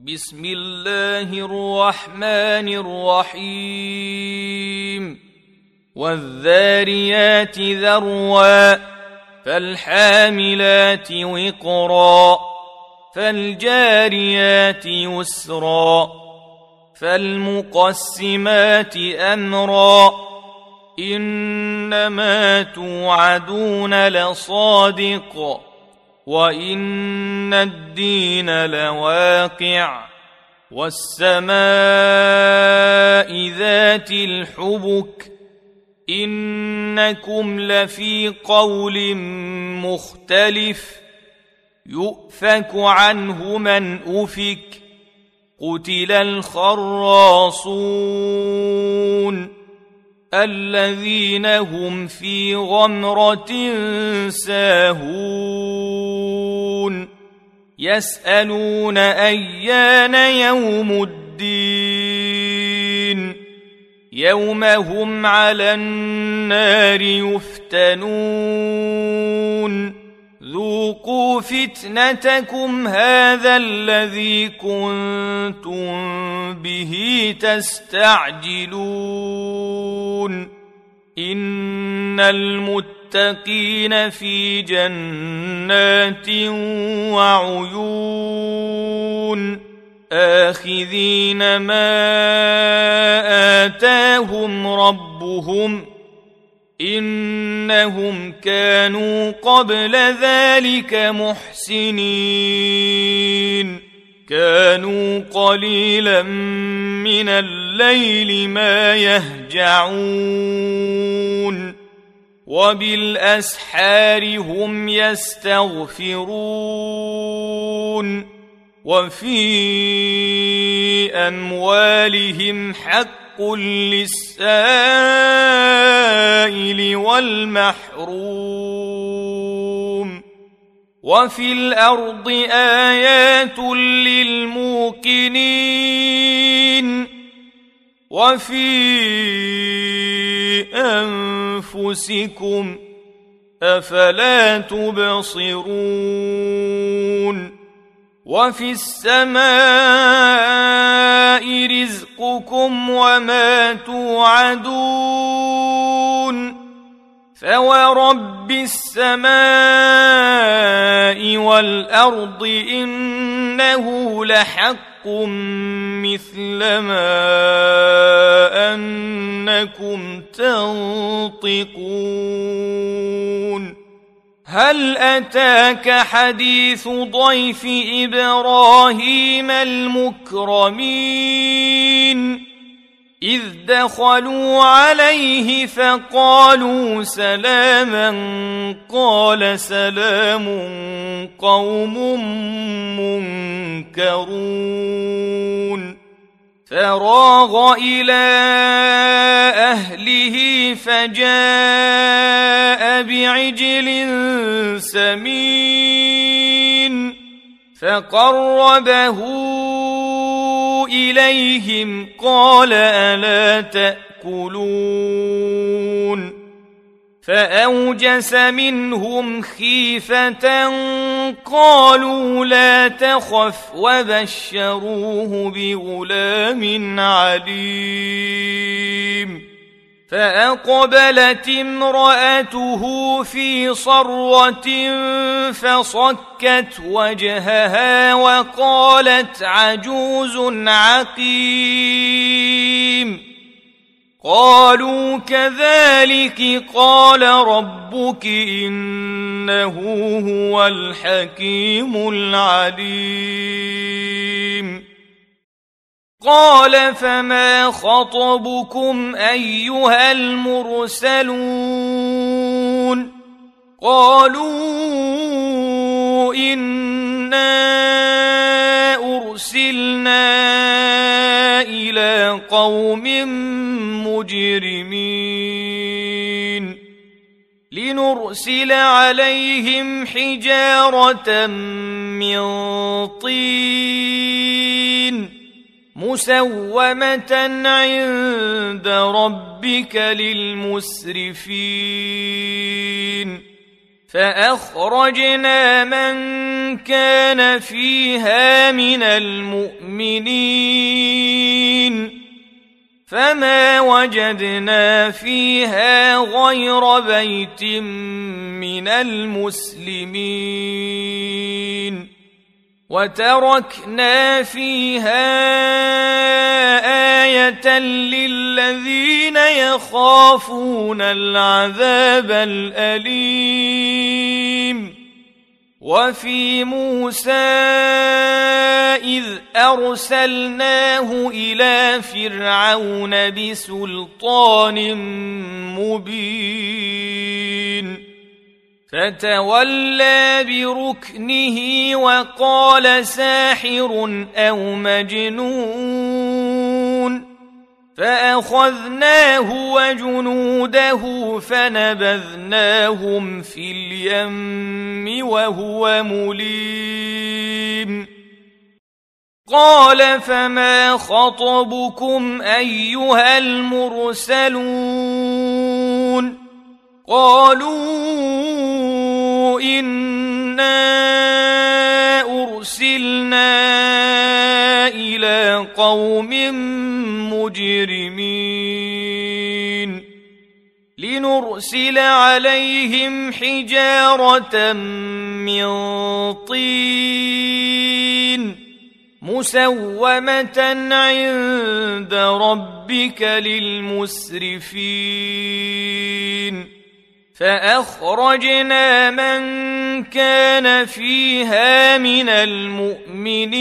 بسم الله الرحمن الرحيم. والذاريات ذروا فالحاملات وقرا فالجاريات يسرا فالمقسمات أمرا. إنما توعدون لصادق. وان الدين لواقع والسماء ذات الحبك انكم لفي قول مختلف يؤفك عنه من افك قتل الخراصون الذين هم في غمره ساهون يسألون أيان يوم الدين. يوم هم على النار يفتنون. ذوقوا فتنتكم هذا الذي كنتم به تستعجلون. إن المتقين في جنات وعيون اخذين ما اتاهم ربهم انهم كانوا قبل ذلك محسنين كانوا قليلا من الليل ما يهجعون وبالأسحار هم يستغفرون وفي أموالهم حق للسائل والمحروم وفي الأرض آيات للموقنين وفي انفسكم أفلا تبصرون وفي السماء رزقكم وما توعدون فورب السماء والأرض إنه لحق مثل ما انكم تنطقون هل اتاك حديث ضيف إبراهيم المكرمين اذ دخلوا عليه فقالوا سلاما قال سلام قوم منكرون فراغ إلى أهله فجاء بعجل سمين فقربه إليهم قال ألا تأكلون. فأوجس منهم خيفة قالوا لا تخف وبشروه بغلام عليم فأقبلت امرأته في صروه فصكت وجهها وقالت عجوز عقيم قالوا كذلك قال ربك إنه هو الحكيم العليم. قال فما خطبكم أيها المرسلون؟ قالوا إنا أرسلنا إلى قوم مجرمين لنرسل عليهم حجارة من طين مسومة عند ربك للمسرفين فأخرجنا من كان فيها من المؤمنين فما وجدنا فيها غير بيت من المسلمين وتركنا فيها آية للذين يخافون العذاب الأليم. وفي موسى إذ أرسلناه إلى فرعون بسلطان مبين. فتولى بركنه وقال ساحر أو مجنون فأخذناه وجنوده فنبذناهم في اليم وهو مليم. قال فما خطبكم أيها المرسلون؟ قالوا انا ارسلنا إلى قوم مجرمين لنرسل عليهم حجاره من طين مسومه عند ربك للمسرفين فأخرجنا من كان فيها من المؤمنين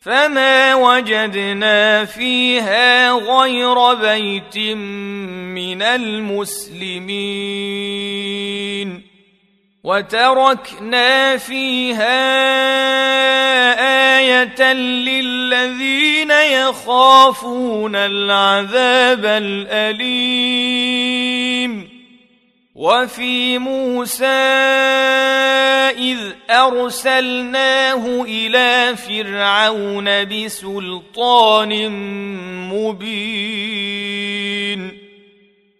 فما وجدنا فيها غير بيت من المسلمين وتركنا فيها آية للذين يخافون العذاب الأليم. وفي موسى إذ أرسلناه إلى فرعون بسلطان مبين.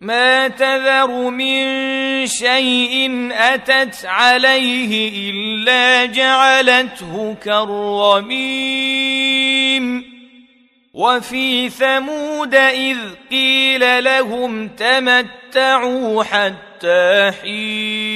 ما تذر من شيء أتت عليه إلا جعلته كالرميم. وفي ثمود إذ قيل لهم تمتعوا حتى حين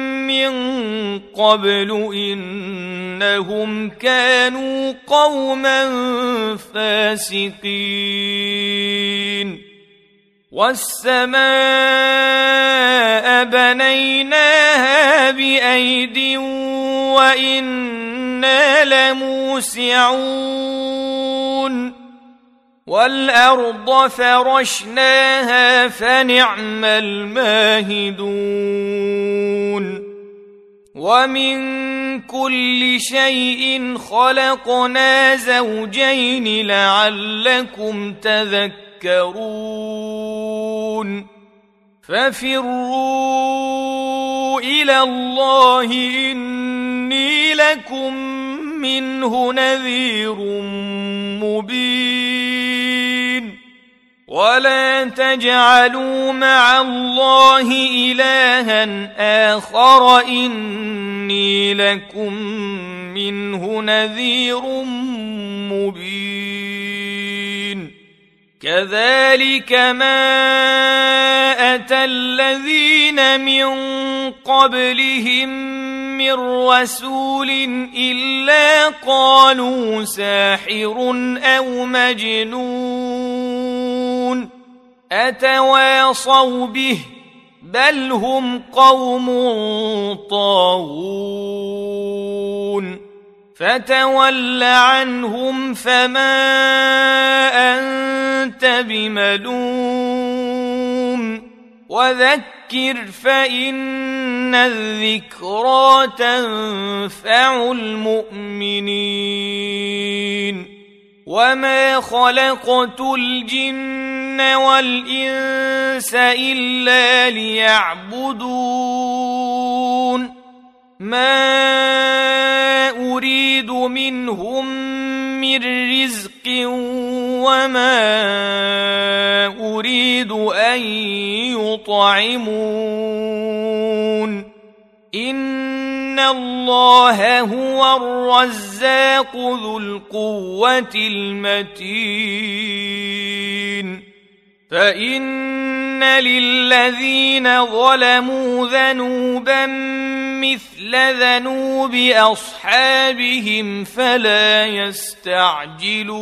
من قبل إنهم كانوا قوما فاسقين. والسماء بنيناها بايد وأنا لموسعون. والارض فرشناها فنعم الماهدون. ومن كل شيء خلقنا زوجين لعلكم تذكرون ففروا إلى الله اني لكم منه نذير مبين ولا تجعلوا مع الله إلها آخر إني لكم منه نذير مبين. كذلك ما أتى الذين من قبلهم من رسول إلا قالوا ساحر أو مجنون. أتواصوا به بل هم قوم طاغون فتول عنهم فما أنت بملوم وذكر فإن الذكرى تنفع المؤمنين وما خلقت الجن والانس الا ليعبدون ما اريد منهم من رزق وما اريد ان يطعمون ان الله هو الرزاق ذو القوة المتين. فإن للذين ظلموا ذنوبا مثل ذنوب أصحابهم فلا يستعجلون.